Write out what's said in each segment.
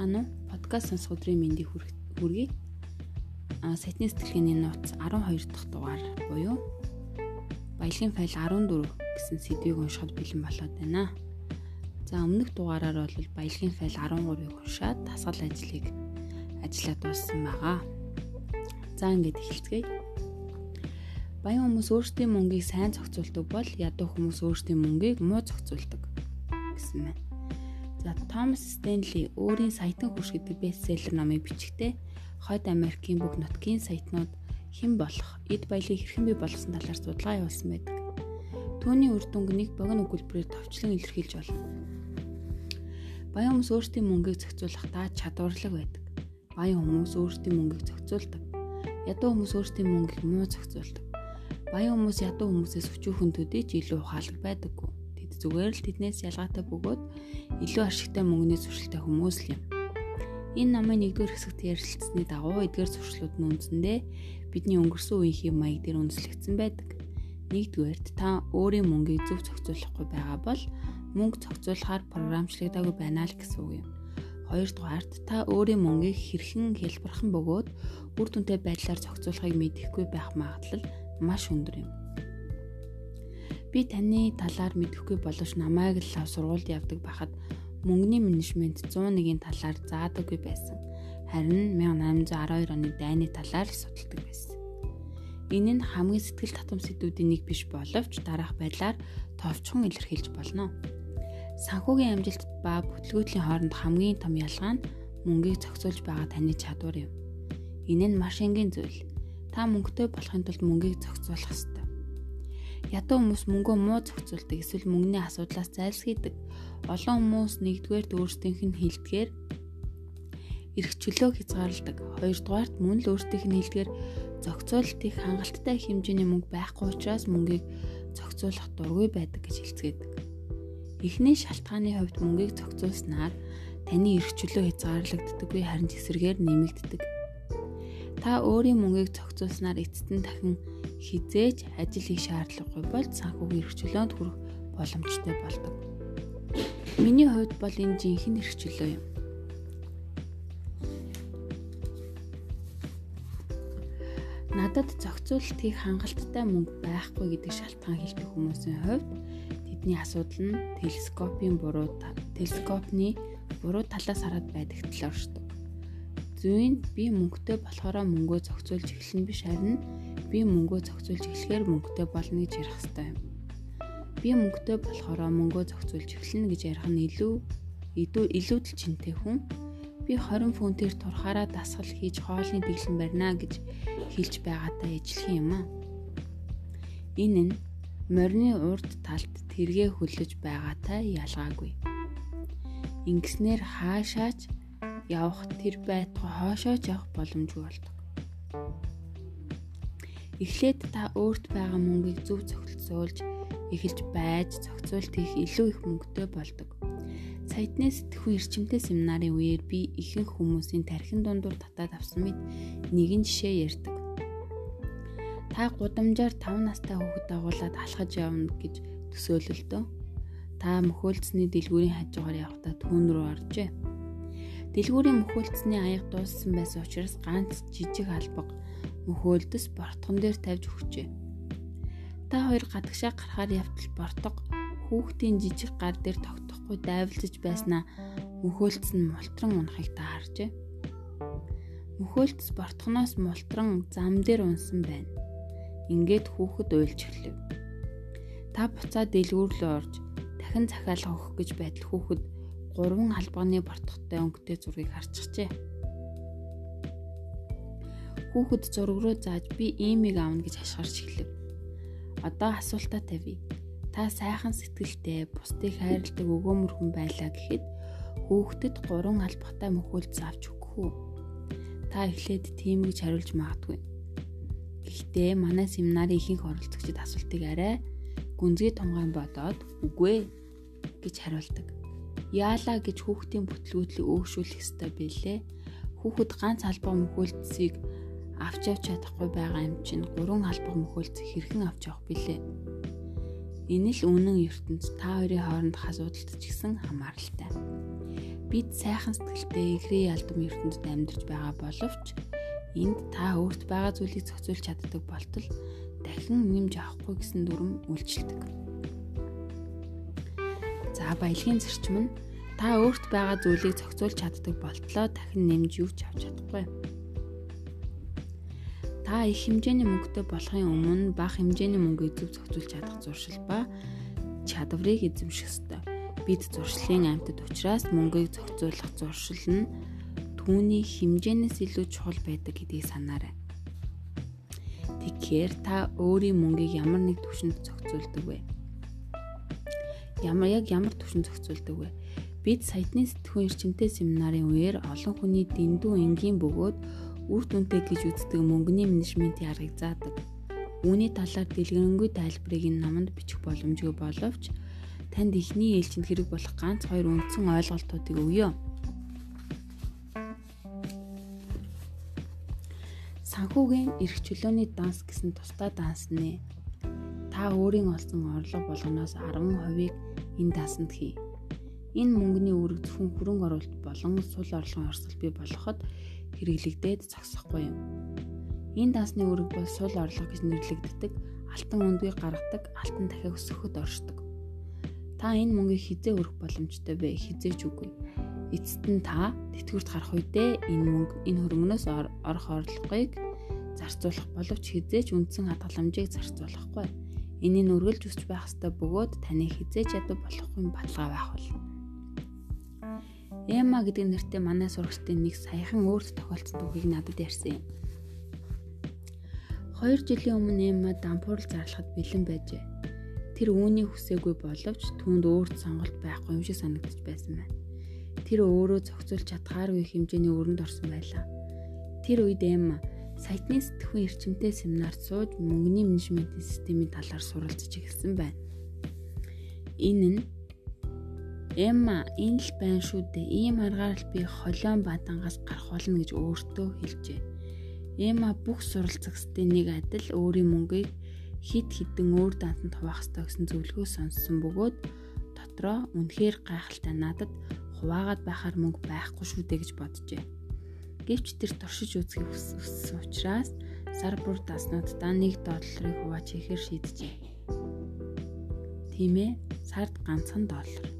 байцгаана уу? Подкаст сонсох өдрийн мэндийг хүргэе. А сайтны сэтгэлгээний нууц 12 дахь дугаар буюу баялагын файл 14 гэсэн сэдвийг уншихад бэлэн болоод байна. За өмнөх дугаараар бол баялагын файл 13-ыг уншаад дасгал ажлыг ажиллаад дууссан байгаа. За ингээд эхэлцгээе. Баян хүмүүс өөрсдийн мөнгийг сайн зохицуулдаг бол ядуу хүмүүс өөрсдийн мөнгийг муу зохицуулдаг гэсэн байна. За Томас Стенли өөрийн саятан хурш гэдэг бестселлер номыг бичгтээ Хойд Америкийн бүх нутгийн саятнууд хэн болох, эд баялыг хэрхэн бий болгосон талаар судалгаа явуулсан байдаг. Түүний үр дүнг богино өгүүлбэрээр товчлон илэрхийлж болно. Баян хүмүүс өөрсдийн мөнгийг зохицуулахдаа чадварлаг байдаг. Баян хүмүүс өөрсдийн мөнгийг зохицуулдаг. Ядуу хүмүүс өөрсдийн мөнгийг муу зохицуулдаг. Баян хүмүүс ядуу хүмүүсээс өчүүхэн төдийч илүү ухаалаг байдаггүй зүгээр л тэднээс ялгаатай бөгөөд илүү ашигтай мөнгөний зуршилтай хүмүүс л юм. Энэ намын нэгдүгээр хэсэгт ярилцсаны дагуу эдгээр зуршлууд нь үндсэндээ бидний өнгөрсөн үеийн маяг дээр үндэслэгдсэн байдаг. Нэгдүгээрт та өөрийн мөнгийг зөв зохицуулахгүй байгаа бол мөнгө зохицуулахаар програмчлагдаагүй байна л гэсэн үг юм. Хоёрдугаарт та өөрийн мөнгийг хэрхэн хэлбэрхэн бөгөөд үр дүнтэй байдлаар зохицуулахыг мэдэхгүй байх магадлал маш өндөр юм. Би таны талаар мэдэхгүй боловч намайг л сургуульд явдаг байхад мөнгөний менежмент 101-ийн талаар заадаггүй байсан. Харин 1812 оны дайны талаар судалдаг байсан. Энэ нь хамгийн сэтгэл татам сэдвүүдийн нэг биш боловч дараах байдлаар товчхон илэрхийлж болно. Санхүүгийн амжилт ба бүтлгүүтлийн хооронд хамгийн том ялгаа нь мөнгийг зохицуулж байгаа таны чадвар юм. Энэ нь маш энгийн зүйл. Та мөнгөтэй болохын тулд мөнгийг зохицуулах Ядуу хүмүүс мөнгөө муу зохицуулдаг эсвэл мөнгөний асуудлаас зайлсхийдэг. Олон хүмүүс нэгдүгээрт өөрсдийнх нь хилдгээр эрх чөлөө хязгаарладаг. Хоёрдугаарт мөн л өөрсдийнх нь хилдгээр зохицуулалт их хангалттай хэмжээний мөнгө байхгүй учраас мөнгийг зохицуулах дургүй байдаг гэж хэлцгээдэг. Эхний шалтгааны хувьд мөнгийг зохицуулснаар таны эрх чөлөө хязгаарлагддаггүй харин эсрэгээр нэмэгддэг. Та өөрийн мөнгийг зохицуулснаар эцэст нь дахин хизээж ажил хийх шаардлагагүй бол санхүүгийн эрхчлөөнд хүрэх боломжтой болдог. Миний хувьд бол энэ жинхэнэ эрхчлөө юм. Надад зохицуулалт хийх хангалттай мөнгө байхгүй гэдэг шалтгаан хэлдэг хүмүүсийн хувьд тэдний асуудал нь телескопын буруу телескопны буруу талаас хараад байдаг талаар шүү. Зүйн би мөнгөтэй болохоро мөнгөө зохицуулж эхлэн биш харин би мөнгөө зохицуулж эхлэхээр мөнгөтэй болно гэж ярих хэрэгтэй юм. Би мөнгөтэй болохоор мөнгөө зохицуулж эхлэнэ гэж ярих нь илүү илүү илүүдл чинтэй хүн. Би 20 фунтээр турхаараа дасгал хийж хоолны дэглэн барина гэж хэлж байгаатай ижлэх юм аа. Энэ нь морины урд талд тэргээ хөлөж байгаатай ялгаагүй. Ингэснээр хаашаач явах тэр байтугай хоошооч явах боломжгүй болдог. Эхлээд та өөрт байгаа мөнгийг зөв зохицуулж эхэлж байж зохицуулт хийх илүү их мөнгөтэй болдог. Саятны сэтгхүүн эрчимтэй семинарын үеэр би ихэнх хүмүүсийн тархин дундуур татаад авсан мэд нэгэн жишээ ярьдаг. Та гудамжаар 5 настай хүүхэд дагуулад алхаж явна гэж төсөөлөлтөө. Та мөхөөлцсөний дэлгүүрийн хажуугаар явхдаа түүн рүү оржээ. Дэлгүүрийн мөхөөлцсөний аяг дууссан байсан учраас ганц жижиг албаг мөхөөлдөс бортгон дээр тавьж өгчээ. Та хоёр гадагшаа гарахаар явтал бортго хүүхдийн жижиг гар дээр тогтохгүй дайвалжж байснаа мөхөөлтс нь мултран унахыг та харжээ. Мөхөөлтс бортгоноос мултран зам дээр унсан байна. Ингээд хүүхэд уйлж эхлэв. Та буцаад дэлгүүр рүү орж дахин захиалга өгөх гэж байтал хүүхэд гурван албаны бортготой өнгөтэй зургийг харчихжээ Хүүхэд зураг руу зааж би иймийг аавна гэж хашгирч эхлэв. Одоо асуултаа тавья. Та сайхан сэтгэлтэй, бусдыг хайрладаг өгөөмөр хүн байлаа гэхэд хүүхдэд гурван албатай мөхөөлц авч өгөх үү? Та эхлээд тийм гэж хариулж магадгүй. Гэхдээ манай семинарын ихэнх оролцогчид асуултыг арай гүнзгий тунгаан бодоод үгүй гэж хариулдаг. Яалаа гэж хүүхдийн бүтлгүүтлийг өөгшүүлэх ёстой билээ. Хүүхэд ганц албаа мөхөөлцсийг авч явж чадахгүй байгаа юм чинь гурван албаг мөхөлц хэрхэн авч явах билээ. Энэ л үнэн ертөнц та хоёрын хооронд асуудалт ч гэсэн хамааралтай. бид сайхан сэтгэлтэй игрээ ялдам ертөнцид амьдарч байгаа боловч энд та өөрт байгаа зүйлийг зохицуулж чаддаг болтол дахин нэмж авахгүй гэсэн дүрм үйлчилдэг. За баялагын зарчим нь та өөрт байгаа зүйлийг зохицуулж чаддаг болтлоо дахин нэмж юу ч авч чадахгүй. Та их хэмжээний мөнгөтэй болохын өмнө бага хэмжээний мөнгөийг зөв зохицуулж чадах зуршил ба чадварыг эзэмших ёстой. Бид зуршлын амьтад учраас мөнгийг зохицуулах зуршил нь түүний хэмжээнээс илүү чухал байдаг гэдгийг санаарай. Тэгэхээр та өөрийн мөнгийг ямар нэг түвшинд зохицуулдаг вэ? Ямар яг ямар түвшинд зохицуулдаг вэ? Бид саяны сэтгүүн эрчимтэй семинарын үеэр олон хүний дэндүү энгийн бөгөөд үр дүнтэй гэж үздэг мөнгөний менежментийн аргыг заадаг. Үүний талаар дэлгэрэнгүй тайлбарыг энэ номонд бичих боломжгүй боловч танд ихний ээлжинд хэрэг болох ганц хоёр үндсэн ойлголтуудыг өгье. Санхүүгийн эрх чөлөөний данс гэсэн тусдаа данс нэ. Та өөрийн олсон орлого болгоноос 10%-ийг энэ дансанд хий. Энэ мөнгөний үүрэг зөвхөн хөрөнгө оруулалт болон сул орлогын орсол бий болоход хэрэглэгдээд зогсохгүй юм. Энэ дансны үүрэг бол сул орлого гэж нэрлэгддэг алтан өндгийг гаргадаг алтан дахиад өсөхөд оршдог. Та энэ мөнгийг хизээ өрөх боломжтой вэ? Хизээч үгүй. Эцэст нь та тэтгэврт гарах үедээ энэ мөнгө энэ хөрөнгнөөс орох орлогыг зарцуулах боловч хизээч үндсэн хадгаламжийг зарцуулахгүй. Энийг нүргэлж өсч байх ёстой бөгөөд таны хизээч ядуу болохгүй баталгаа байх болно. Эма гэдэг нэртэй манай сурагчдын нэг саяхан өөрт тохиолдсон түүхийг надад ярьсан юм. 2 жилийн өмнө Эма дампуурл зарлахад бэлэн байжээ. Тэр үүнийг хүсээгүй боловч түүнд өөрт сонголт байхгүй юм шиг санагдаж байсан байна. Тэр өөрөө зохицуулж чадхааргүй хэмжээний өрөнд орсон байлаа. Тэр үед Эма сайтны сэтгүүн эрчимтэй семинар сууж мөнгөний менежментийн системийн талаар суралцж эхэлсэн байна. Энэ нь Эмма энэ л байна шүү дээ. Ийм аргаар л би холион бадангаас гарах болно гэж өөртөө хэлжээ. Эмма бүх суралцагчдын нэг адил өөрийн мөнгийг хид хідэн өөр дантанд хуваах ёстой гэсэн зөвлөгөө сонссон бөгөөд дотроо үнэхээр гайхалтай надад хуваагаад байхаар мөнгө байхгүй шүү дээ гэж боджээ. Гэвч тэр туршиж үзхийг хүссэн учраас сар бүр даснуудаа 1 долларыг хувааж хийхээр шийджээ. Тийм ээ, сард ганцхан доллар.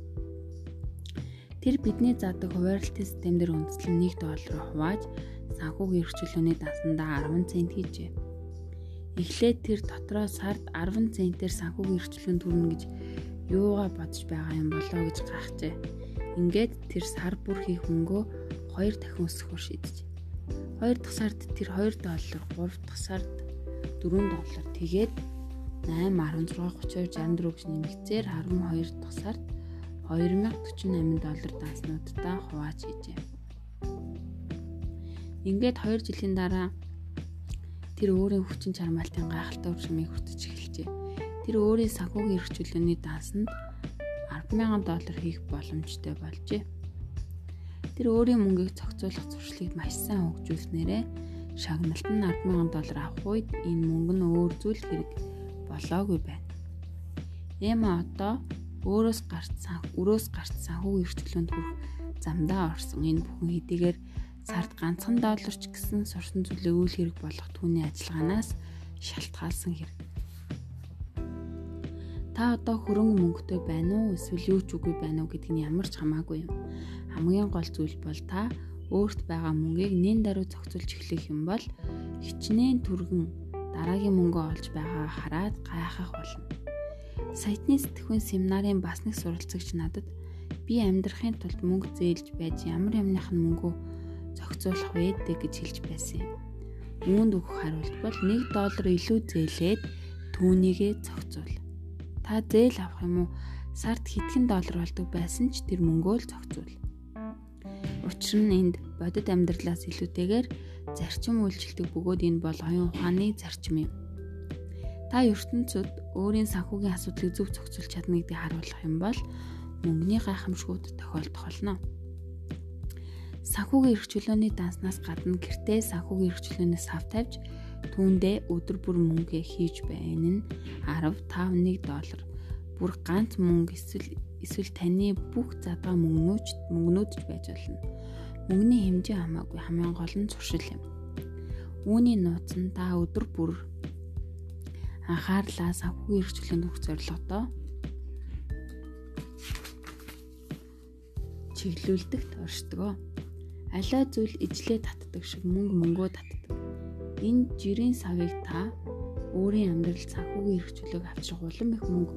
Тэр бидний заадаг хуваарлтын системээр үндэслэн 1 доллараар хувааж санхүүгийн эрхчлөөний дансандаа 10 цент хийжээ. Эхлээд тэр дотроо сард 10 центээр санхүүгийн эрхчлөөнд төрнө гэж юугаа бодож байгаа юм болоо гэж гайхжээ. Ингээд тэр сар бүр хийх мөнгөө 2 дахин өсгөхөөр шийдэж. 2 дахь сард тэр 2 доллар, 3 дахь сард 4 доллар тэгээд 8 16 32 64 гэж нэмэгцээр 12 дахь сард 2048 доллар данснуудтай хувааж хийжээ. Ингээд 2 жилийн дараа тэр өөрийн хүчин чармаалтын гайхалтай уршимыг хүртэж эхэлжээ. Тэр өөрийн санхүүгийн эрх чөлөөний дансанд 100000 доллар хийх боломжтой болжээ. Тэр өөрийн мөнгийг зохицуулах зуршлыг маш сайн хөгжүүлснээрээ шагналт нь 100000 доллар авах үед энэ мөнгө нь өөр зүйл хэрэг болоогүй байна. Эма одоо өөрөөс гарч сан өрөөс гарч санхүү эрхчлөөнд хүрэх замдаа орсон энэ бүхэн хэдийгээр сард ганцхан долларч гэсэн сурсан зүйлээ үйл хэрэг болох түүний ажиллагаанаас шалтгаалсан хэрэг. Та одоо хөрөнгө мөнгөтэй байна уу эсвэл юу ч үгүй байна уу гэдг нь ямар ч хамаагүй юм хамгийн гол зүйл бол та өөрт байгаа мөнгийг нэн даруй зохицуулж эхлэх юм бол хичнээн түргэн дараагийн мөнгөө олж байгаа хараад гайхах болно. Сайтны сэтгүүн семинарын бас нэг суралцагч надад би амьдрахын тулд мөнгө зээлж байж ямар юмных нь мөнгөө зохицуулах вэ гэж хэлж байсан юм. Үүнд өгөх хариулт бол 1 доллар илүү зээлээд түүнийгээ зохицуул. Та зээл авах юм уу? Сард хэдхэн доллар болдог байсан ч тэр мөнгөө л зохицуул. Учир нь энд бодит амьдралаас илүүтэйгээр зарчим үйлчлдэг бөгөөд энэ бол оюун ухааны зарчим юм. Та ертөнцид өөрийн санхүүгийн асуудлыг зөв зохицуулж чадна гэдгийг харуулах юм бол мөнгөний гайхамшгууд тохиолдох болно. Санхүүгийн эрх чөлөөний данснаас гадна гэртээ санхүүгийн эрх чөлөөнөөс хав тавьж түүндээ өдөр бүр мөнгө хийж байна нь 10 5 1 доллар бүр ганц мөнгө эсвэл эсвэл таны бүх задгаа мөнгнөөч мөнгнөөдж байж болно. Мөнгөний хэмжээ хамаагүй хамгийн гол нь зуршил юм. Үүний нууц нь та өдөр бүр анхаарлаа санхүүгийн эрхчлөнд өгөх зорилготой чиглүүлдэгт оршдог. Алай зүйл ижлээ татдаг шиг мөнгө мөнгөө татдаг. Энэ жирийн савыг та өөрийн амьдрал санхүүгийн эрхчлөлөг авчрах улам их мөнгө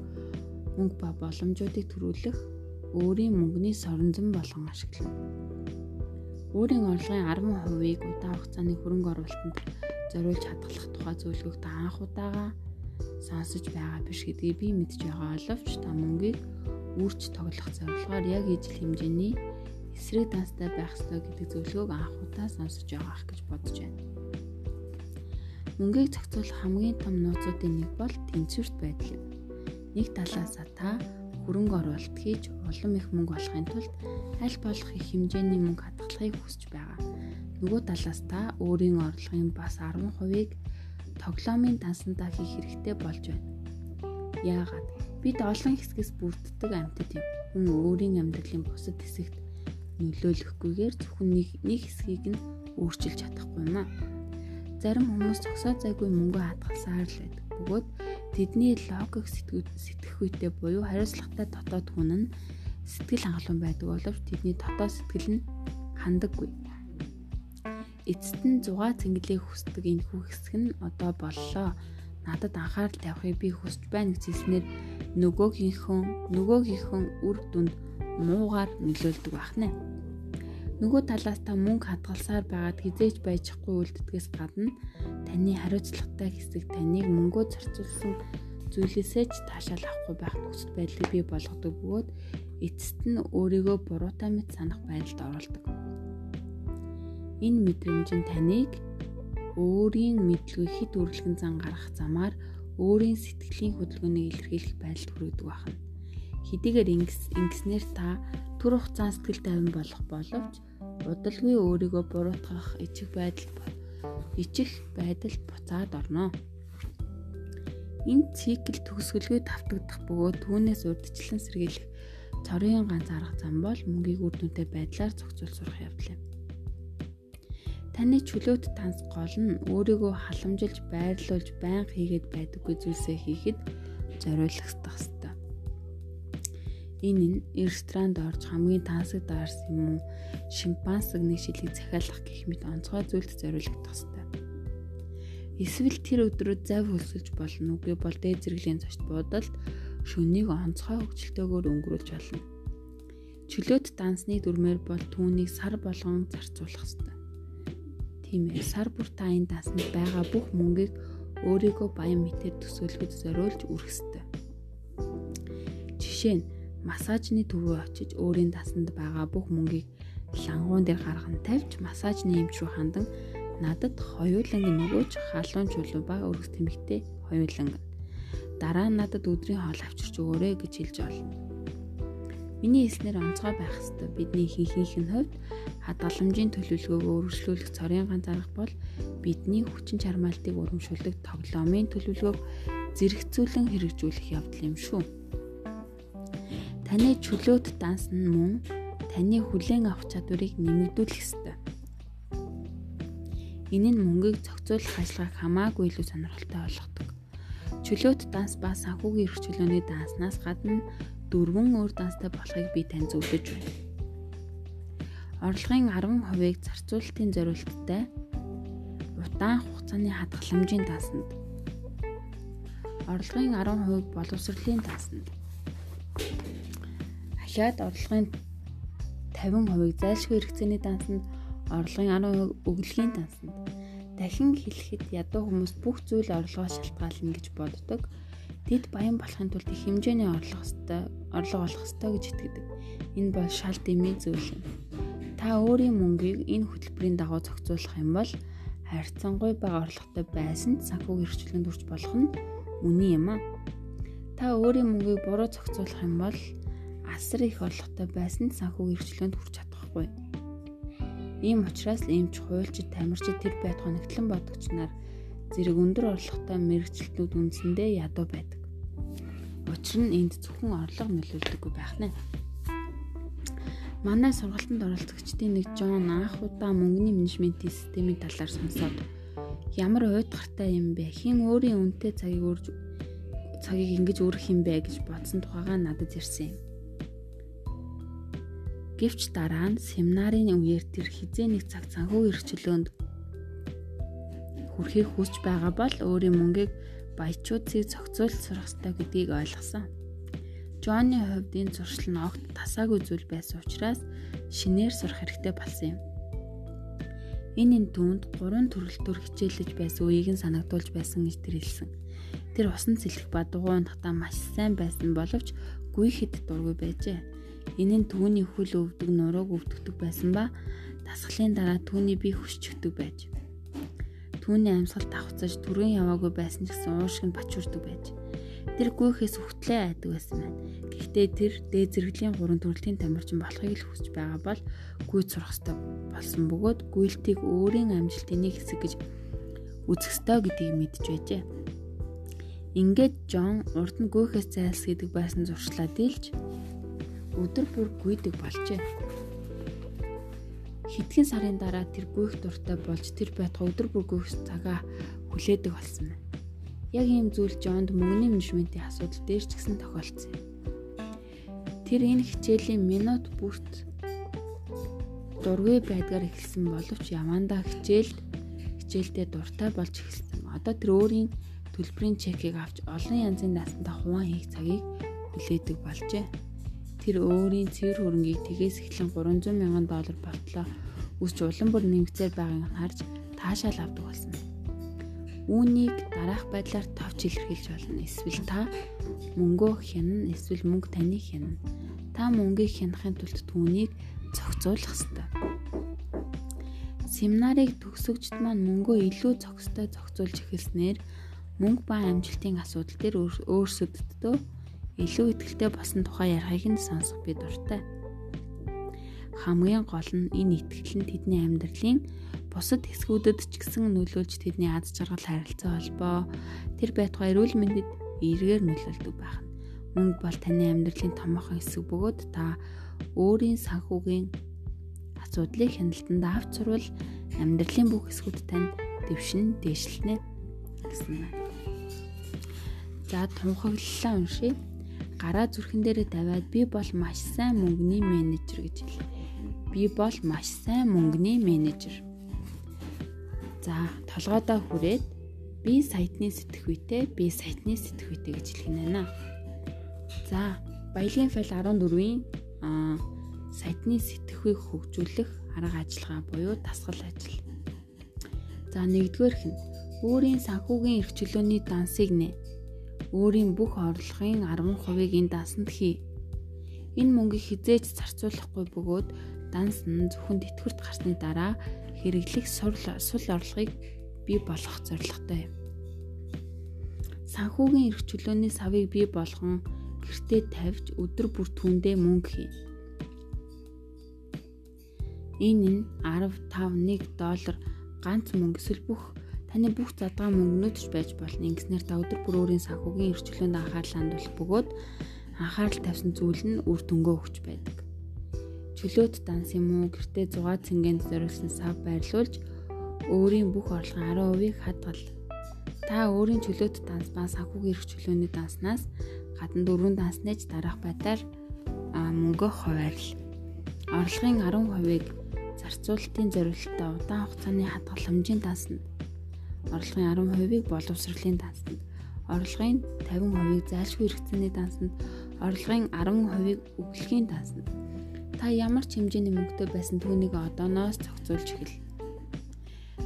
мөнгө ба боломжуудыг төрүүлэх өөрийн мөнгөний соронзон болгон ашиглана. Өөрийн орлогын 10%-ийг удаан хугацааны хөрөнгө оруулалтанд зориулж хадгалах тухай зөвлөгөөг та анх удаага сонсож байгаа биш гэдгийг би мэдж байгаа боловч та мөнгийг үрж тоглох зорилгоор яг ижил хэмжээний эсрэг данстай байх ёстой гэдэг зөвлөгөөг анх удаа сонсож байгаах гэж бодож байна. Мөнгийг зохицуулах хамгийн том нууцуудын нэг бол тэнцвэрт байдал юм. Нэг талаасаа та хөрөнгө оруулалт хийж улам их мөнгө олохын тулд аль болох их хэмжээний мөнгө хадгалахыг хүсэж байгаа. Нөгөө талаас та өөрийн орлогын бас 10%-ийг тоглоомын дансандаа хийх хэрэгтэй болж байна. Яагаад? Бид олон хэсгээс бүрддэг амьтад юм. Хүн өөрийн амьдралын бусад хэсэгт нөлөөлөхгүйгээр зөвхөн нэг нэг хэсгийг нь өөрчилж чадахгүй юм аа. Зарим хүмүүс зогсоо зайгүй мөнгө хадгалсаар л байдаг. Бөгөөд тэдний логик сэтгэхүйтэй буюу хариуцлагатай дотоод хүн нь сэтгэл хангалуун байдаг боловч тэдний дотоод сэтгэл нь хандаггүй. Эцэст нь зугаа цэнгэлээ хүсдэг энэ хүү хэсэг нь одоо боллоо. Надад анхаарал тавихыг би хүсэж байна гэж хэлснээр нөгөөгийнхөө нөгөөгийнхөө үр дүнд муугаар нөлөөлдөг байна. Нөгөө талаас та мөнгө хадгалсаар байгаад хизээж байжхгүй үлддгээс гадна таны хариуцлагатай хэсэг таныг мөнгөө зарцуулсан зүйлээсээ ч таашаал авахгүй байх нөхцөл байдлыг бий болгодог бөгөөд эцэст нь өөрийгөө буруутай мэт санах байдалд оруулдаг. Энэ мэдрэмж нь таныг өөрийн мэдлэгийг хэд үрлэгэн зан гаргах замаар өөрийн сэтгэлийн хөдөлгөөнийг илэрхийлэх байдалд хүргэдэг байна. Хэдийгээр ингэснээр та түр хугацаан сэтгэл тайван болох боловч удалгүй өөрийгөө буруутгах ичиг байдал ичих байдалд буцаад орно. Энэ цикл төгсгөлгүй давтагдах бөгөөд түүнээс урдчлан сэргийлэх цорын ганц арга зам бол мөнгийг үр дүнтэй байдлаар зохицуул сурах явдал юм. Таны чөлөөт танс гол нь өөрийгөө халамжилж байрлуулж байнга хийгээд байдаггүй зүйлсээ хийхэд зориулах хэрэгтэй. Энэ нь ресторанд орж хамгийн тансаг даарс юм уу шимпансаг нэг шилийг захиалах гэх мэт онцгой зүйлд зориулагдах хэрэгтэй. Эсвэл тэр өдрөө зав хөлсөж болно үгүй бол дээд зэрэглийн зочд буудалд шөнийг онцгой хөгжилтэйгээр өнгөрүүлж болно. Чөлөөт дансны дүрмээр бол түүнийг сар болгон зарцуулах хэрэгтэй Тийм ээ. Сар бүр та энэ дансанд байгаа бүх мөнгийг өөрийгөө баян мэтээр төсөөлөхөд зориулж үрэх ёстой. Жишээ нь массажны төвөө очиж өөрийн дасанд байгаа бүх мөнгийг лангуун дээр гарган тавьж массажны эмч рүү хандан надад хоёуланг нөгөөж халуун чулуу ба өргөс тэмэгтэй хоёуланг. Дараа нь надад өдрийн хоол авчирч өгөөрэй гэж хэлж олно. Миний хэлснээр онцгой байх ёстой. Бидний хийхийнх нь хувьд хадгаламжийн төлөвлөгөөг өөрчлүүлэх цорын ганц арга бол бидний хүчин чармаалтыг урамшуулдаг тоглоомын төлөвлөгөөг зэрэгцүүлэн хэрэгжүүлэх явдал юм шүү. Таны чөлөөт данс нь мөн таны хүлээн авах чадварыг нэмэгдүүлэх ёстой. Энэ нь мөнгийг зохицуулах ажиллагааг хамаагүй илүү сонирхолтой болгодог. Чөлөөт данс ба санхүүгийн эрх чөлөөний данснаас гадна дөрвөн өөр данстай болохыг би тань зөвлөж байна. Орлогын 10%-ыг зарцуулалтын зорилттой удаан хугацааны хадгаламжийн дансанд. Орлогын 10%-ыг боловсролын дансанд. Ахаад орлогын 50%-ыг зайлшгүй хэрэгцээний дансанд орлогын 10% өглөгийн дансанд. Дахин хэлэхэд ядуу хүмүүс бүх зүйл орлогоо шалтгаална гэж боддог. Тэд баян болохын тулд их хэмжээний орлого хөстэй орлого олох хөстэй гэж итгэдэг. Энэ бол шал дэмий зүйл юм. Та өөрийн мөнгийг энэ хөтөлбөрийн дагуу зохицуулах юм бол харьцангуй бага орлоготой байсан санхүү хэрэгчлэнд хүрч болох нь үний юм а. Та өөрийн мөнгийг буруу зохицуулах юм бол асар их орлоготой байсан санхүү хэрэгчлэнд хүрч чадахгүй. Ийм учраас эмч, хуульчид, тамирчид тэр байтугай нэгтлэн бодогч нар зэрэг өндөр орлоготой мэрэгчлэтнүүд үндсэндээ ядуу байдаг. Учир нь энд зөвхөн орлого нөлөөлдөггүй байх нэ. Манай сургалтанд оролцогчдын нэг Жон анх удаа мөнгөний менежментийн системийн талаар сонсоод ямар уйдгартай юм бэ? Хин өөрийн үнэтэй цагийг өрж цагийг ингэж өрөх юм бэ гэж бодсон тухайга надад ирсэн юм. Гэвч дараа нь семинарын үеэр тэр хизээ нэг цаг санхүү эрхчлөөнд хүрэхийг хүсэж байгаа бол өөрийн мөнгийг баячуудыг зохицуулж сурах ёстой гэдгийг ойлгосон. Джонны хувьд энэ зуршил нь огт тасаагүй зүйл байсан учраас шинээр сурах хэрэгтэй болсон юм. Энэ энэ түүнд гурван төрөлтөөр хичээлж байсан үеийг нь санагдуулж байсан гэж тэр хэлсэн. Тэр усан цэлэх ба дугуйнхдаа маш сайн байсан боловч гүй хэд дургүй байжээ. Энэ нь түүний хөл өвдөг нурууг өвдөгдөг байсан ба дасгалын дараа түүний бие хөшчөгдөг байж. Түүний амьсгал давхцаж түргэн яваагүй байсан ч гэсэн уушиг нь бачуурдаг байж. Тэр гүйхээс үхтлээ айдаг байсан байна. Гэхдээ тэр дээд зэрэглийн гурван төрөлтийн тамирчин болохыг л хүсэж байгаа бол гүйд сурах ёстой болсон бөгөөд гүйлтийг өөрийн амжилтын нэг хэсэг гэж үзэх ёстой гэдгийг мэдж байжээ. Ингээд Жон урд нь гүйхээс зайлс гэдэг байсан зуршлаа дийлж өдөр бүр гүйдэг болжээ. Хэдхэн сарын дараа тэр гүйх дуртай болж тэр байтга өдөр бүр гүйх цагаа хүлээдэг болсон байна. Яг ийм зүйл Жонд мөнгөний менежментийн асуудал дээр ч гэсэн тохиолдсон юм. Тэр энэ хичээлийн минут бүрт дургүй байдгаар эхэлсэн боловч явандаа хичээлд хичээлдээ дуртай болж эхэлсэн. Одоо тэр өөрийн төлбөрийн чекийг авч олон янзын даасандаа хуваан хийх цагийг хүлээдэг болжээ. Тэр өөрийн цэвэр хөрөнгийг тгээс эхлэн 300 мянган доллар болтлоо үсч улам бүр нэмэгцээр байгааг харж таашаал авдаг болсон. Үүнийг дараах байдлаар товч илэрхийлж болно. Эсвэл та мөнгөө хянана, эсвэл мөнгө таны хянана. Та мөнгийг хянахын тулд түүнийг зохицуулах ёстой. Семинарыг төгсөгчд маань мөнгөө илүү зохистой зохицуулж эхэлснээр мөнгө ба амжилтын асуудал дээр өөрсөддөө илүү ихтэй босон тухай ярихыг нь сонсох би дуртай. Хамгийн гол нь энэ итгэл нь тэдний амьдралын бусад хэсгүүдэд ч гэсэн нөлөөлж тэдний аз жаргал харилцаа холбоо тэр байтугай эрүүл мэндэд эргээр нөлөөлдөг байх нь. Мөнгө бол таны амьдралын томоохон хэсэг бөгөөд та өөрийн санхүүгийн асуудлыг хяналтанд авч сурвал амьдралын бүх хэсгүүд тань дэвшин дээшлэнэ гэсэн байна. За тунхаглалаа уншия. Гараа зүрхэн дээрээ тавиад би бол маш сайн мөнгөний менежер гэж хэлээ. Би бол маш сайн мөнгөний менежер За толгойдоо хүрээд би сайтны сэтгхүйтэй би сайтны сэтгхүйтэй гэж хэлэх нь байна. За баялагын файл 14-ийн аа сайтны сэтгхүйг хөгжүүлэх арга ажиллагаа буюу тасгал ажил. За нэгдүгээрх нь өөрийн санхүүгийн эрх чөлөөний дансыг нэ. Өөрийн бүх орлогын 10%-ыг энэ дансанд хий. Энэ мөнгийг хизээж зарцуулахгүй бөгөөд данс нь зөвхөн тэтгэврт гарсны дараа хэрэглэх сул орлогыг бий болгох зорилготой юм. Санхүүгийн эрх чөлөөний савыг бий болгон гэртээ тавьж өдөр бүр түүндээ мөнгө хий. Энэ нь 15.1 доллар ганц мөнгө эсвэл бүх таны бүх задгаа мөнгнүүд ч байж болно. Ингэснээр та өдөр бүр өөрийн санхүүгийн эрх чөлөөнд анхаарал хандуулах бөгөөд анхаарал тавьсан зүйл нь үр дүнгөө өгч байдаг чөлөөт данс юм уу гэртээ 6 цэнгэнд зориулсан сав байрлуулж өөрийн бүх орлогын 10%-ийг хадгал. Та өөрийн чөлөөт данс ба санхүүгийн эрх чөлөөний данснаас гадна дөрвөн данснаж дараах байдлаар мөнгө хуваарлал. Орлогын 10%-ийг зарцуулалтын зориулалтаа удаан хугацааны хадгалах хэмжээнд дансна. Орлогын 10%-ийг боловсролын дансанд, орлогын 50%-ийг зайлшгүй хэрэгцээний дансанд, орлогын 10%-ийг өгөлхийн дансанд Та ямар ч хэмжээний мөнгөтэй байсан түүнийг одооноос зохицуулж эхэл.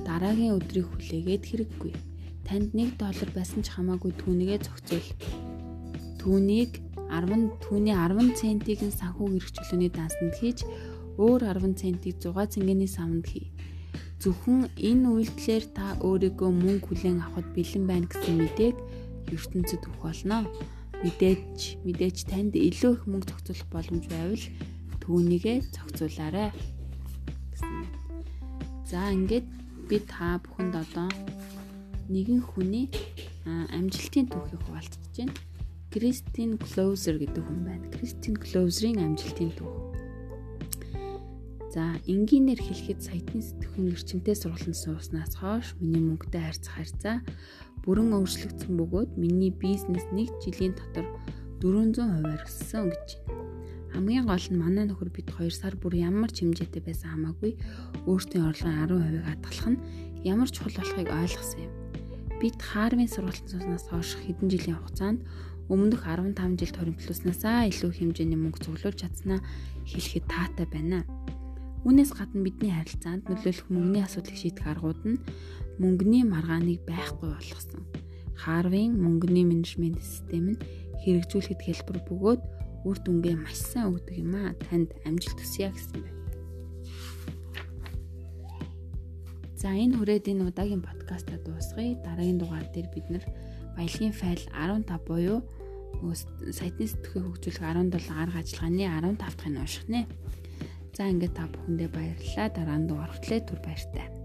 Дараагийн өдрийг хүлээгээд хэрэггүй. Танд 1 доллар байсан ч хамаагүй түүнийгээ зохицуул. Түүнийг 10 түүний 10 центийг нь санхүү хэрэгчлөөний дансанд хийж өөр 10 центийг 6 цэнгэний саманд хий. Зөвхөн энэ үйлдэлээр та өөрийгөө мөнгө хүлээн авахд бэлэн байна гэсэн мэдээг ертөнцид өгөх болно. Мэдээж мэдээж танд илүү их мөнгө зохицуулах боломж байвал түүнийгээ зохицуулаарай гэсэн. За ингээд би та бүхэнд одоо нэгэн хүний амжилтын түүхийг хуваалцах гэж байна. Кристин Клоузер гэдэг хүн байна. Кристин Клоузерийн амжилтын түүх. За, энгийнээр хэлэхэд саятны сэтгүүн эрчимтэй сургалтанд сууснаас хойш миний мөнгөтэй харьцах харьцаа бүрэн өөрчлөгдсөн бөгөөд миний бизнес 1 жилийн дотор 400%-аар өссөн гэж байна. Хамгийн гол нь манай нөхөр бид 2 сар бүр ямар ч хэмжээтэй байсан хамаагүй өөртөө орлогын 10%-ыг хадгалах нь ямар чухал болохыг ойлгосон юм. Бид Харвин сургалтын суснаас хойш хэдэн жилийн хугацаанд өмнөх 15 жилд хоримтлуулснаасаа илүү хэмжээний мөнгө цуглуулж чадсанаа хэлэхэд таатай байна. Үүнээс гадна бидний харилцаанд нөлөөлөх мөнгөний асуудлыг шийдэх аргууд нь мөнгөний маргааныг байхгүй болгосон. Харвин мөнгөний менежмент систем нь хэрэгжүүлэхэд хэлбэр бөгөөд үр дүнгээ маш сайн өгдөг юм аа. Танд амжилт хүсье гэсэн байна. За энэ хүрээд энэ удаагийн подкаста дуусгая. Дараагийн дугаар дээр бид нар баялагын файл 15 буюу сайтны сэтгүүхийг хөгжүүлэх 17 арга ажиллагааны 15 дахь нь унших нэ. За ингээд та бүхэндээ баярлалаа. Дараа нь дуурахтлаа түр баяртай.